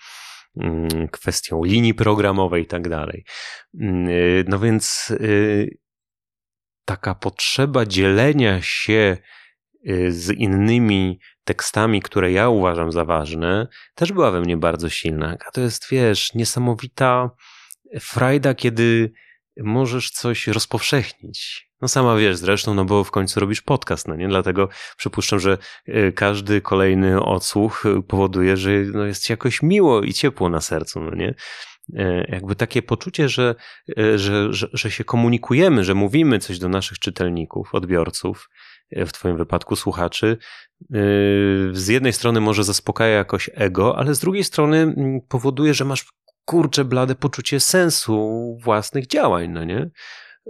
mm, kwestią linii programowej i tak dalej. Y, no więc y, taka potrzeba dzielenia się z innymi tekstami, które ja uważam za ważne, też była we mnie bardzo silna. A to jest, wiesz, niesamowita frajda, kiedy możesz coś rozpowszechnić. No sama wiesz zresztą, no bo w końcu robisz podcast, no nie? Dlatego przypuszczam, że e, każdy kolejny odsłuch e, powoduje, że no jest ci jakoś miło i ciepło na sercu, no nie? E, jakby takie poczucie, że, że, że, że się komunikujemy, że mówimy coś do naszych czytelników, odbiorców, w Twoim wypadku słuchaczy, z jednej strony może zaspokaja jakoś ego, ale z drugiej strony mm, powoduje, że masz kurcze blade poczucie sensu własnych działań, no nie?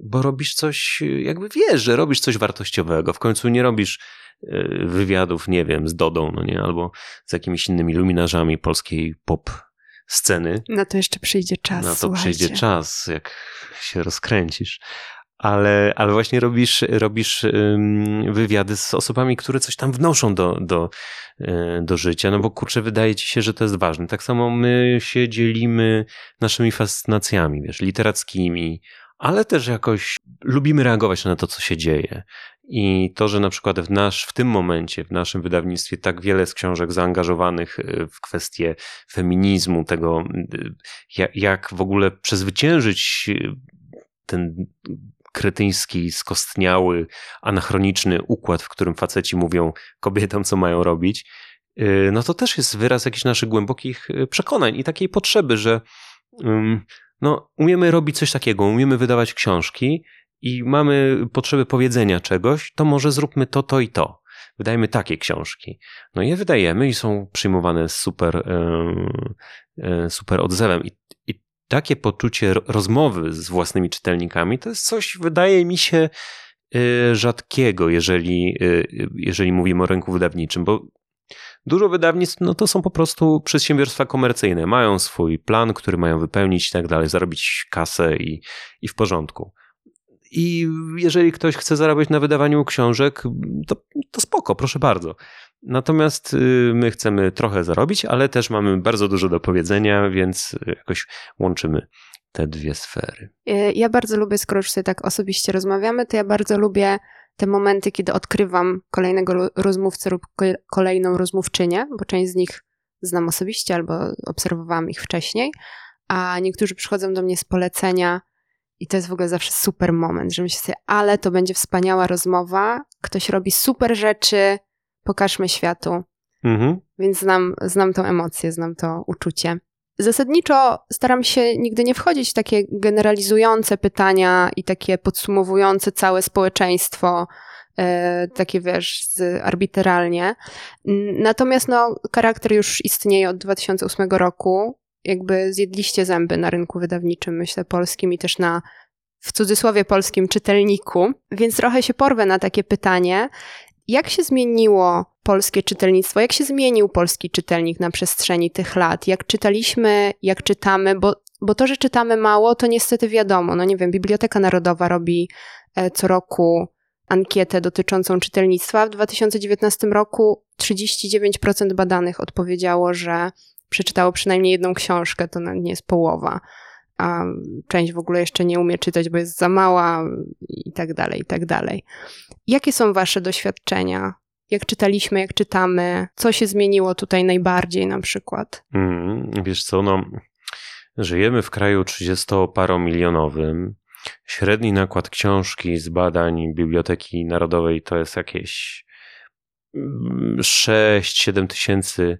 bo robisz coś, jakby wiesz, że robisz coś wartościowego. W końcu nie robisz e, wywiadów, nie wiem, z Dodą, no nie, albo z jakimiś innymi luminarzami polskiej pop sceny. Na to jeszcze przyjdzie czas. Na to przyjdzie czas, jak się rozkręcisz. Ale, ale właśnie robisz, robisz wywiady z osobami, które coś tam wnoszą do, do, e, do życia, no bo kurczę, wydaje ci się, że to jest ważne. Tak samo my się dzielimy naszymi fascynacjami, wiesz, literackimi, ale też jakoś lubimy reagować na to, co się dzieje. I to, że na przykład w, nasz, w tym momencie, w naszym wydawnictwie, tak wiele z książek zaangażowanych e, w kwestie feminizmu, tego, jak w ogóle przezwyciężyć ten kretyński, skostniały, anachroniczny układ, w którym faceci mówią kobietom, co mają robić, y, no to też jest wyraz jakichś naszych głębokich y, przekonań i takiej potrzeby, że no, umiemy robić coś takiego, umiemy wydawać książki i mamy potrzeby powiedzenia czegoś, to może zróbmy to, to i to. Wydajemy takie książki. No i je wydajemy i są przyjmowane z super, super odzewem. I takie poczucie rozmowy z własnymi czytelnikami to jest coś, wydaje mi się, y, rzadkiego, jeżeli, y, jeżeli mówimy o rynku wydawniczym, bo dużo wydawnictw no to są po prostu przedsiębiorstwa komercyjne. Mają swój plan, który mają wypełnić i tak dalej, zarobić kasę i, i w porządku. I jeżeli ktoś chce zarabiać na wydawaniu książek, to, to spoko, proszę bardzo. Natomiast y, my chcemy trochę zarobić, ale też mamy bardzo dużo do powiedzenia, więc jakoś łączymy te dwie sfery. Y, ja bardzo lubię, skoro już sobie tak osobiście rozmawiamy, to ja bardzo lubię te momenty, kiedy odkrywam kolejnego rozmówcę lub kolejną rozmówczynię, bo część z nich znam osobiście albo obserwowałam ich wcześniej, a niektórzy przychodzą do mnie z polecenia i to jest w ogóle zawsze super moment, że myślę sobie, ale to będzie wspaniała rozmowa, ktoś robi super rzeczy, pokażmy światu. Mhm. Więc znam, znam tą emocję, znam to uczucie. Zasadniczo staram się nigdy nie wchodzić w takie generalizujące pytania i takie podsumowujące całe społeczeństwo, e, takie wiesz, arbitralnie. Natomiast no, charakter już istnieje od 2008 roku. Jakby zjedliście zęby na rynku wydawniczym, myślę, polskim i też na w cudzysłowie polskim czytelniku, więc trochę się porwę na takie pytanie, jak się zmieniło polskie czytelnictwo? Jak się zmienił polski czytelnik na przestrzeni tych lat? Jak czytaliśmy, jak czytamy? Bo, bo to, że czytamy mało, to niestety wiadomo. No nie wiem, Biblioteka Narodowa robi e, co roku ankietę dotyczącą czytelnictwa. W 2019 roku 39% badanych odpowiedziało, że przeczytało przynajmniej jedną książkę, to nie jest połowa a część w ogóle jeszcze nie umie czytać, bo jest za mała i tak dalej, i tak dalej. Jakie są Wasze doświadczenia? Jak czytaliśmy, jak czytamy? Co się zmieniło tutaj najbardziej na przykład? Mm, wiesz co, no, żyjemy w kraju 30-paromilionowym. Średni nakład książki z badań Biblioteki Narodowej to jest jakieś 6-7 mm, tysięcy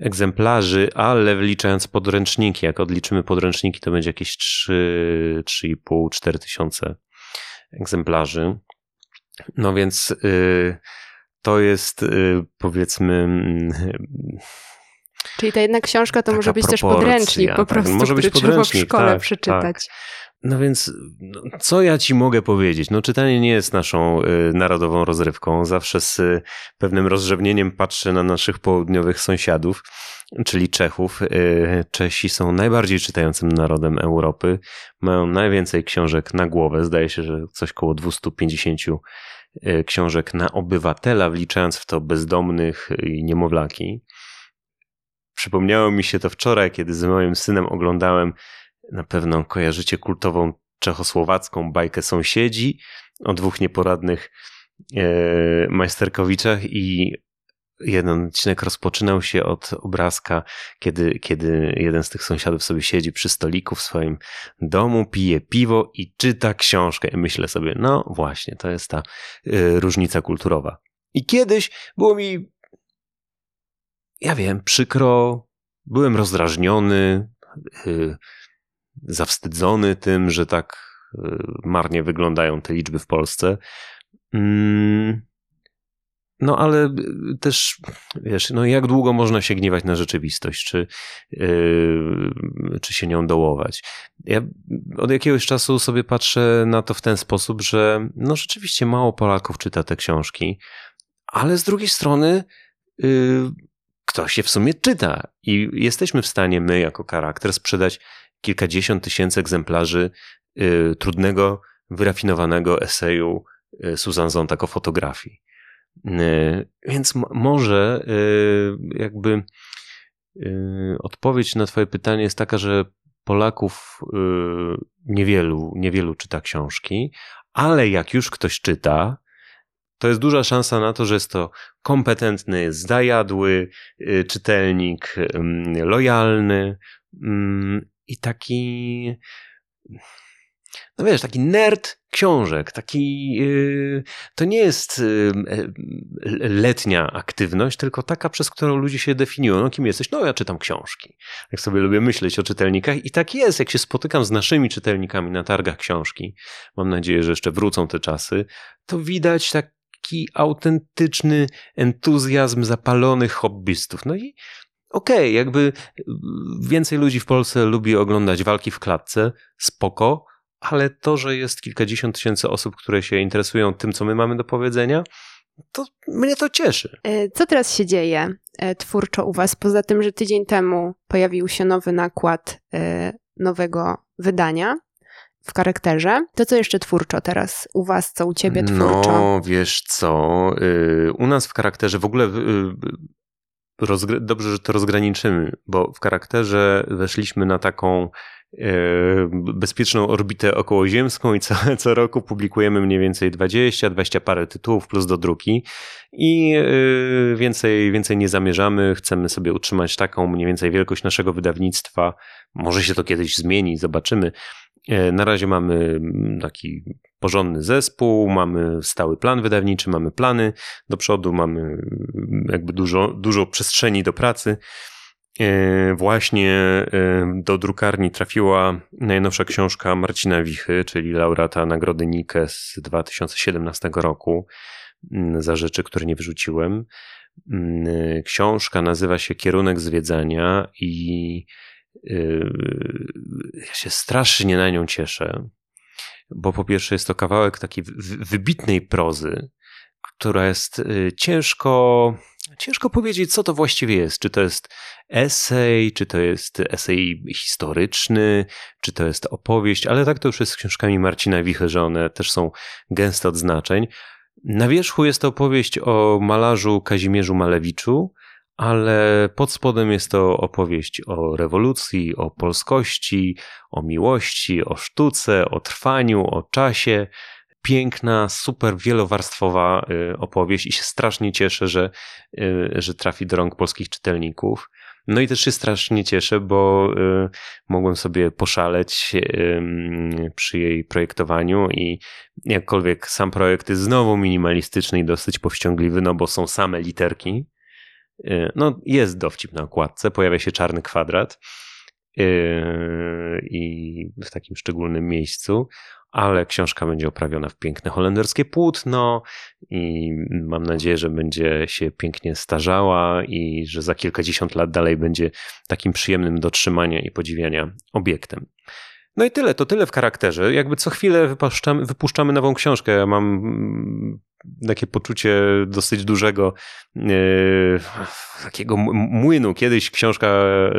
egzemplarzy, ale wliczając podręczniki, jak odliczymy podręczniki, to będzie jakieś 3, 3,5, 4 tysiące egzemplarzy. No więc y, to jest y, powiedzmy. Y, Czyli ta jedna książka to może być też podręcznik po tak, prostu, tak, może być który podręcznik, trzeba w szkole tak, przeczytać. Tak. No więc, no, co ja ci mogę powiedzieć? No, czytanie nie jest naszą y, narodową rozrywką. Zawsze z y, pewnym rozrzewnieniem patrzę na naszych południowych sąsiadów, czyli Czechów. Y, Czesi są najbardziej czytającym narodem Europy. Mają najwięcej książek na głowę. Zdaje się, że coś koło 250 y, książek na obywatela, wliczając w to bezdomnych i niemowlaki. Przypomniało mi się to wczoraj, kiedy z moim synem oglądałem na pewno kojarzycie kultową czechosłowacką bajkę Sąsiedzi o dwóch nieporadnych e, majsterkowiczach i jeden odcinek rozpoczynał się od obrazka, kiedy, kiedy jeden z tych sąsiadów sobie siedzi przy stoliku w swoim domu, pije piwo i czyta książkę. I myślę sobie, no właśnie, to jest ta y, różnica kulturowa. I kiedyś było mi, ja wiem, przykro, byłem rozdrażniony, y, zawstydzony tym, że tak y, marnie wyglądają te liczby w Polsce. Mm, no ale y, też, wiesz, no jak długo można się gniewać na rzeczywistość, czy, yy, czy się nią dołować? Ja od jakiegoś czasu sobie patrzę na to w ten sposób, że no rzeczywiście mało Polaków czyta te książki, ale z drugiej strony yy, ktoś je w sumie czyta i jesteśmy w stanie my jako charakter sprzedać kilkadziesiąt tysięcy egzemplarzy y, trudnego wyrafinowanego eseju Susan Zontag o fotografii. Więc może jakby odpowiedź na Twoje pytanie jest taka, że Polaków niewielu, niewielu czyta książki, ale jak już ktoś czyta, to jest duża szansa na to, że jest to kompetentny, zajadły y, czytelnik, lojalny i taki, no wiesz, taki nerd książek, taki, y, to nie jest y, letnia aktywność, tylko taka, przez którą ludzie się definiują. No kim jesteś? No ja czytam książki. Jak sobie lubię myśleć o czytelnikach i tak jest, jak się spotykam z naszymi czytelnikami na targach książki, mam nadzieję, że jeszcze wrócą te czasy, to widać tak taki autentyczny entuzjazm zapalonych hobbystów. No i okej, okay, jakby więcej ludzi w Polsce lubi oglądać walki w klatce, spoko, ale to, że jest kilkadziesiąt tysięcy osób, które się interesują tym, co my mamy do powiedzenia, to mnie to cieszy. E, co teraz się dzieje e, twórczo u Was? Poza tym, że tydzień temu pojawił się nowy nakład e, nowego wydania, w charakterze. To co jeszcze twórczo teraz u was, co u ciebie twórczo? No, wiesz co, y, u nas w charakterze w ogóle dobrze, że to rozgraniczymy, bo w charakterze weszliśmy na taką y, bezpieczną orbitę okołoziemską i co, co roku publikujemy mniej więcej 20, 20 parę tytułów plus do druki i więcej, więcej nie zamierzamy. Chcemy sobie utrzymać taką mniej więcej wielkość naszego wydawnictwa. Może się to kiedyś zmieni, zobaczymy E, na razie mamy mm, taki porządny zespół, mamy stały plan wydawniczy, mamy plany do przodu, mamy mm, jakby dużo, dużo przestrzeni do pracy. E, właśnie e, do drukarni trafiła najnowsza książka Marcina Wichy, czyli laureata Nagrody Nike z 2017 roku mm, za rzeczy, które nie wyrzuciłem. Książka nazywa się Kierunek zwiedzania i ja się strasznie na nią cieszę, bo po pierwsze jest to kawałek takiej wybitnej prozy, która jest y, ciężko, ciężko powiedzieć, co to właściwie jest. Czy to jest esej, czy to jest esej historyczny, czy to jest opowieść, ale tak to już jest z książkami Marcina Wichy, że one też są gęste od znaczeń. Na wierzchu jest to opowieść o malarzu Kazimierzu Malewiczu, ale pod spodem jest to opowieść o rewolucji, o polskości, o miłości, o sztuce, o trwaniu, o czasie. Piękna, super wielowarstwowa y, opowieść i się strasznie cieszę, że, y, że trafi do rąk polskich czytelników. No i też się strasznie cieszę, bo y, mogłem sobie poszaleć przy jej projektowaniu i jakkolwiek sam projekt jest znowu minimalistyczny i dosyć powściągliwy, no bo są same literki, no, jest dowcip na okładce, pojawia się czarny kwadrat y, i w takim szczególnym miejscu, ale książka będzie oprawiona w piękne holenderskie płótno i mam nadzieję, że będzie się pięknie starzała i że za kilkadziesiąt lat dalej będzie takim przyjemnym do trzymania i podziwiania obiektem. No i tyle, to tyle w charakterze. Jakby co chwilę wypuszczamy, wypuszczamy nową książkę. Ja mam takie poczucie dosyć dużego e, takiego młynu. Kiedyś książka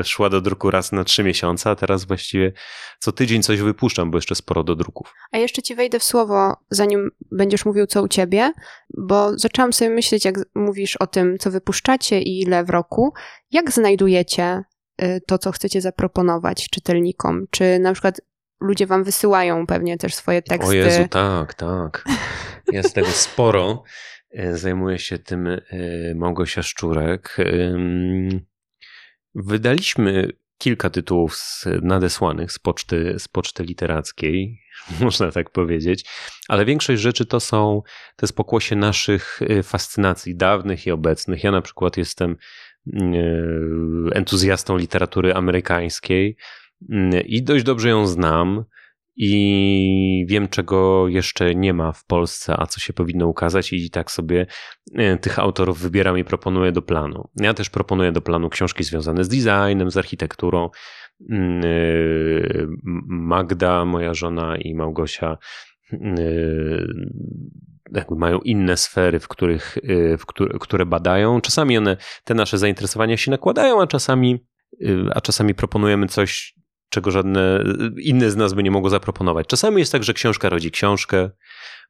szła do druku raz na trzy miesiące, a teraz właściwie co tydzień coś wypuszczam, bo jeszcze sporo do druków. A jeszcze ci wejdę w słowo, zanim będziesz mówił co u ciebie, bo zaczęłam sobie myśleć, jak mówisz o tym, co wypuszczacie i ile w roku. Jak znajdujecie y, to, co chcecie zaproponować czytelnikom? Czy na przykład ludzie wam wysyłają pewnie też swoje teksty. O Jezu, tak, tak. Jest tego sporo. E, zajmuje się tym e, Małgosia Szczurek. Wydaliśmy kilka tytułów nadesłanych z poczty, z poczty literackiej, można tak powiedzieć, ale większość rzeczy to są, to jest pokłosie naszych e, fascynacji dawnych i obecnych. Ja na przykład jestem entuzjastą literatury amerykańskiej, Mm, i dość dobrze ją znam i wiem, czego jeszcze nie ma w Polsce, a co się powinno ukazać, i tak sobie e, tych autorów wybieram i proponuję do planu. Ja też proponuję do planu książki związane z designem, z architekturą. Mm, e, Magda, moja żona i Małgosia mm, e, jakby mają inne sfery, w których, w które, które badają. Czasami one, te nasze zainteresowania się nakładają, a czasami, a czasami proponujemy coś czego żadne inne z nas by nie mogło zaproponować. Czasami jest tak, że książka rodzi książkę,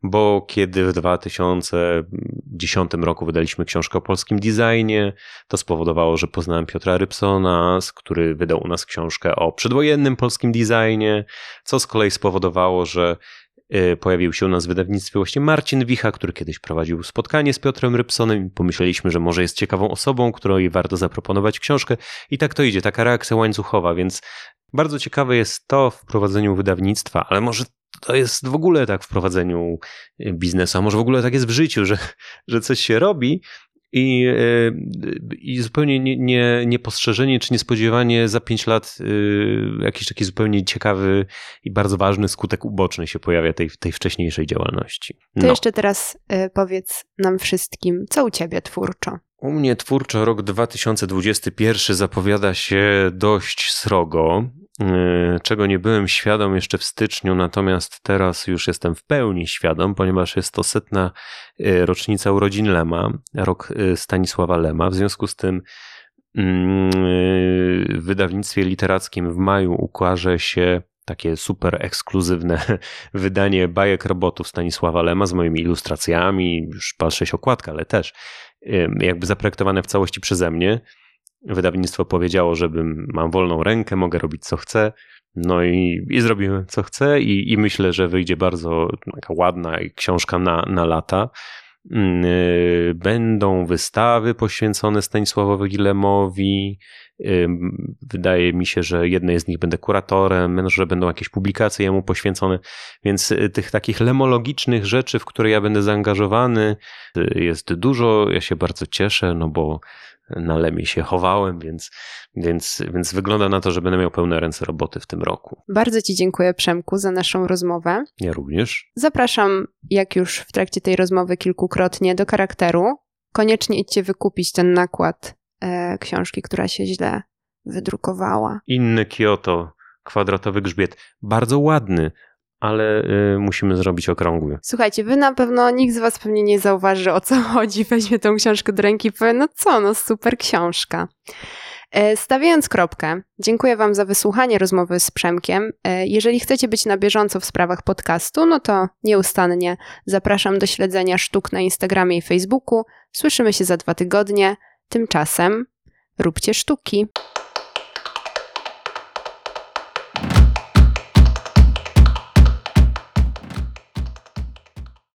bo kiedy w 2010 roku wydaliśmy książkę o polskim designie, to spowodowało, że poznałem Piotra Rybsona, który wydał u nas książkę o przedwojennym polskim designie, co z kolei spowodowało, że pojawił się u nas w wydawnictwie właśnie Marcin Wicha, który kiedyś prowadził spotkanie z Piotrem Rybsonem i pomyśleliśmy, że może jest ciekawą osobą, której warto zaproponować książkę. I tak to idzie, taka reakcja łańcuchowa, więc bardzo ciekawe jest to w prowadzeniu wydawnictwa, ale może to jest w ogóle tak w prowadzeniu y, biznesu, a może w ogóle tak jest w życiu, że, że coś się robi i, y, i zupełnie nie, nie, niepostrzeżenie czy niespodziewanie za pięć lat y, jakiś taki zupełnie ciekawy i bardzo ważny skutek uboczny się pojawia tej, tej wcześniejszej działalności. No. To jeszcze teraz powiedz nam wszystkim, co u ciebie twórczo? U mnie twórczo rok 2021 zapowiada się dość srogo. Yy, czego nie byłem świadom jeszcze w styczniu, natomiast teraz już jestem w pełni świadom, ponieważ jest to setna yy, rocznica urodzin Lema, rok yy, Stanisława Lema. W związku z tym mm, w wydawnictwie literackim w maju ukaże się takie super ekskluzywne wydanie bajek robotów Stanisława Lema z moimi ilustracjami, już patrzę się okładka, ale też jakby zaprojektowane w całości przeze mnie wydawnictwo powiedziało, żebym mam wolną rękę, mogę robić co chcę. No i, i zrobiłem co chcę i, i myślę, że wyjdzie bardzo taka ładna książka na, na lata. Mm, y, będą wystawy poświęcone Stanisławowi Gilemowi. Wydaje mi się, że jednej z nich będę kuratorem, że będą jakieś publikacje jemu poświęcone, więc y, tych takich lemologicznych rzeczy, w które ja będę zaangażowany, y, jest dużo. Ja się bardzo cieszę, no bo na Lemie się chowałem, więc, więc, więc wygląda na to, że będę miał pełne ręce roboty w tym roku. Bardzo Ci dziękuję, Przemku, za naszą rozmowę. Ja również. Zapraszam, jak już w trakcie tej rozmowy kilkukrotnie, do charakteru. Koniecznie idźcie wykupić ten nakład e, książki, która się źle wydrukowała. Inny Kyoto, kwadratowy grzbiet. Bardzo ładny, ale y, musimy zrobić okrągły. Słuchajcie, wy na pewno, nikt z was pewnie nie zauważy o co chodzi, weźmie tą książkę do ręki i powie, no co, no super książka. E, stawiając kropkę, dziękuję Wam za wysłuchanie rozmowy z Przemkiem. E, jeżeli chcecie być na bieżąco w sprawach podcastu, no to nieustannie zapraszam do śledzenia sztuk na Instagramie i Facebooku. Słyszymy się za dwa tygodnie. Tymczasem róbcie sztuki.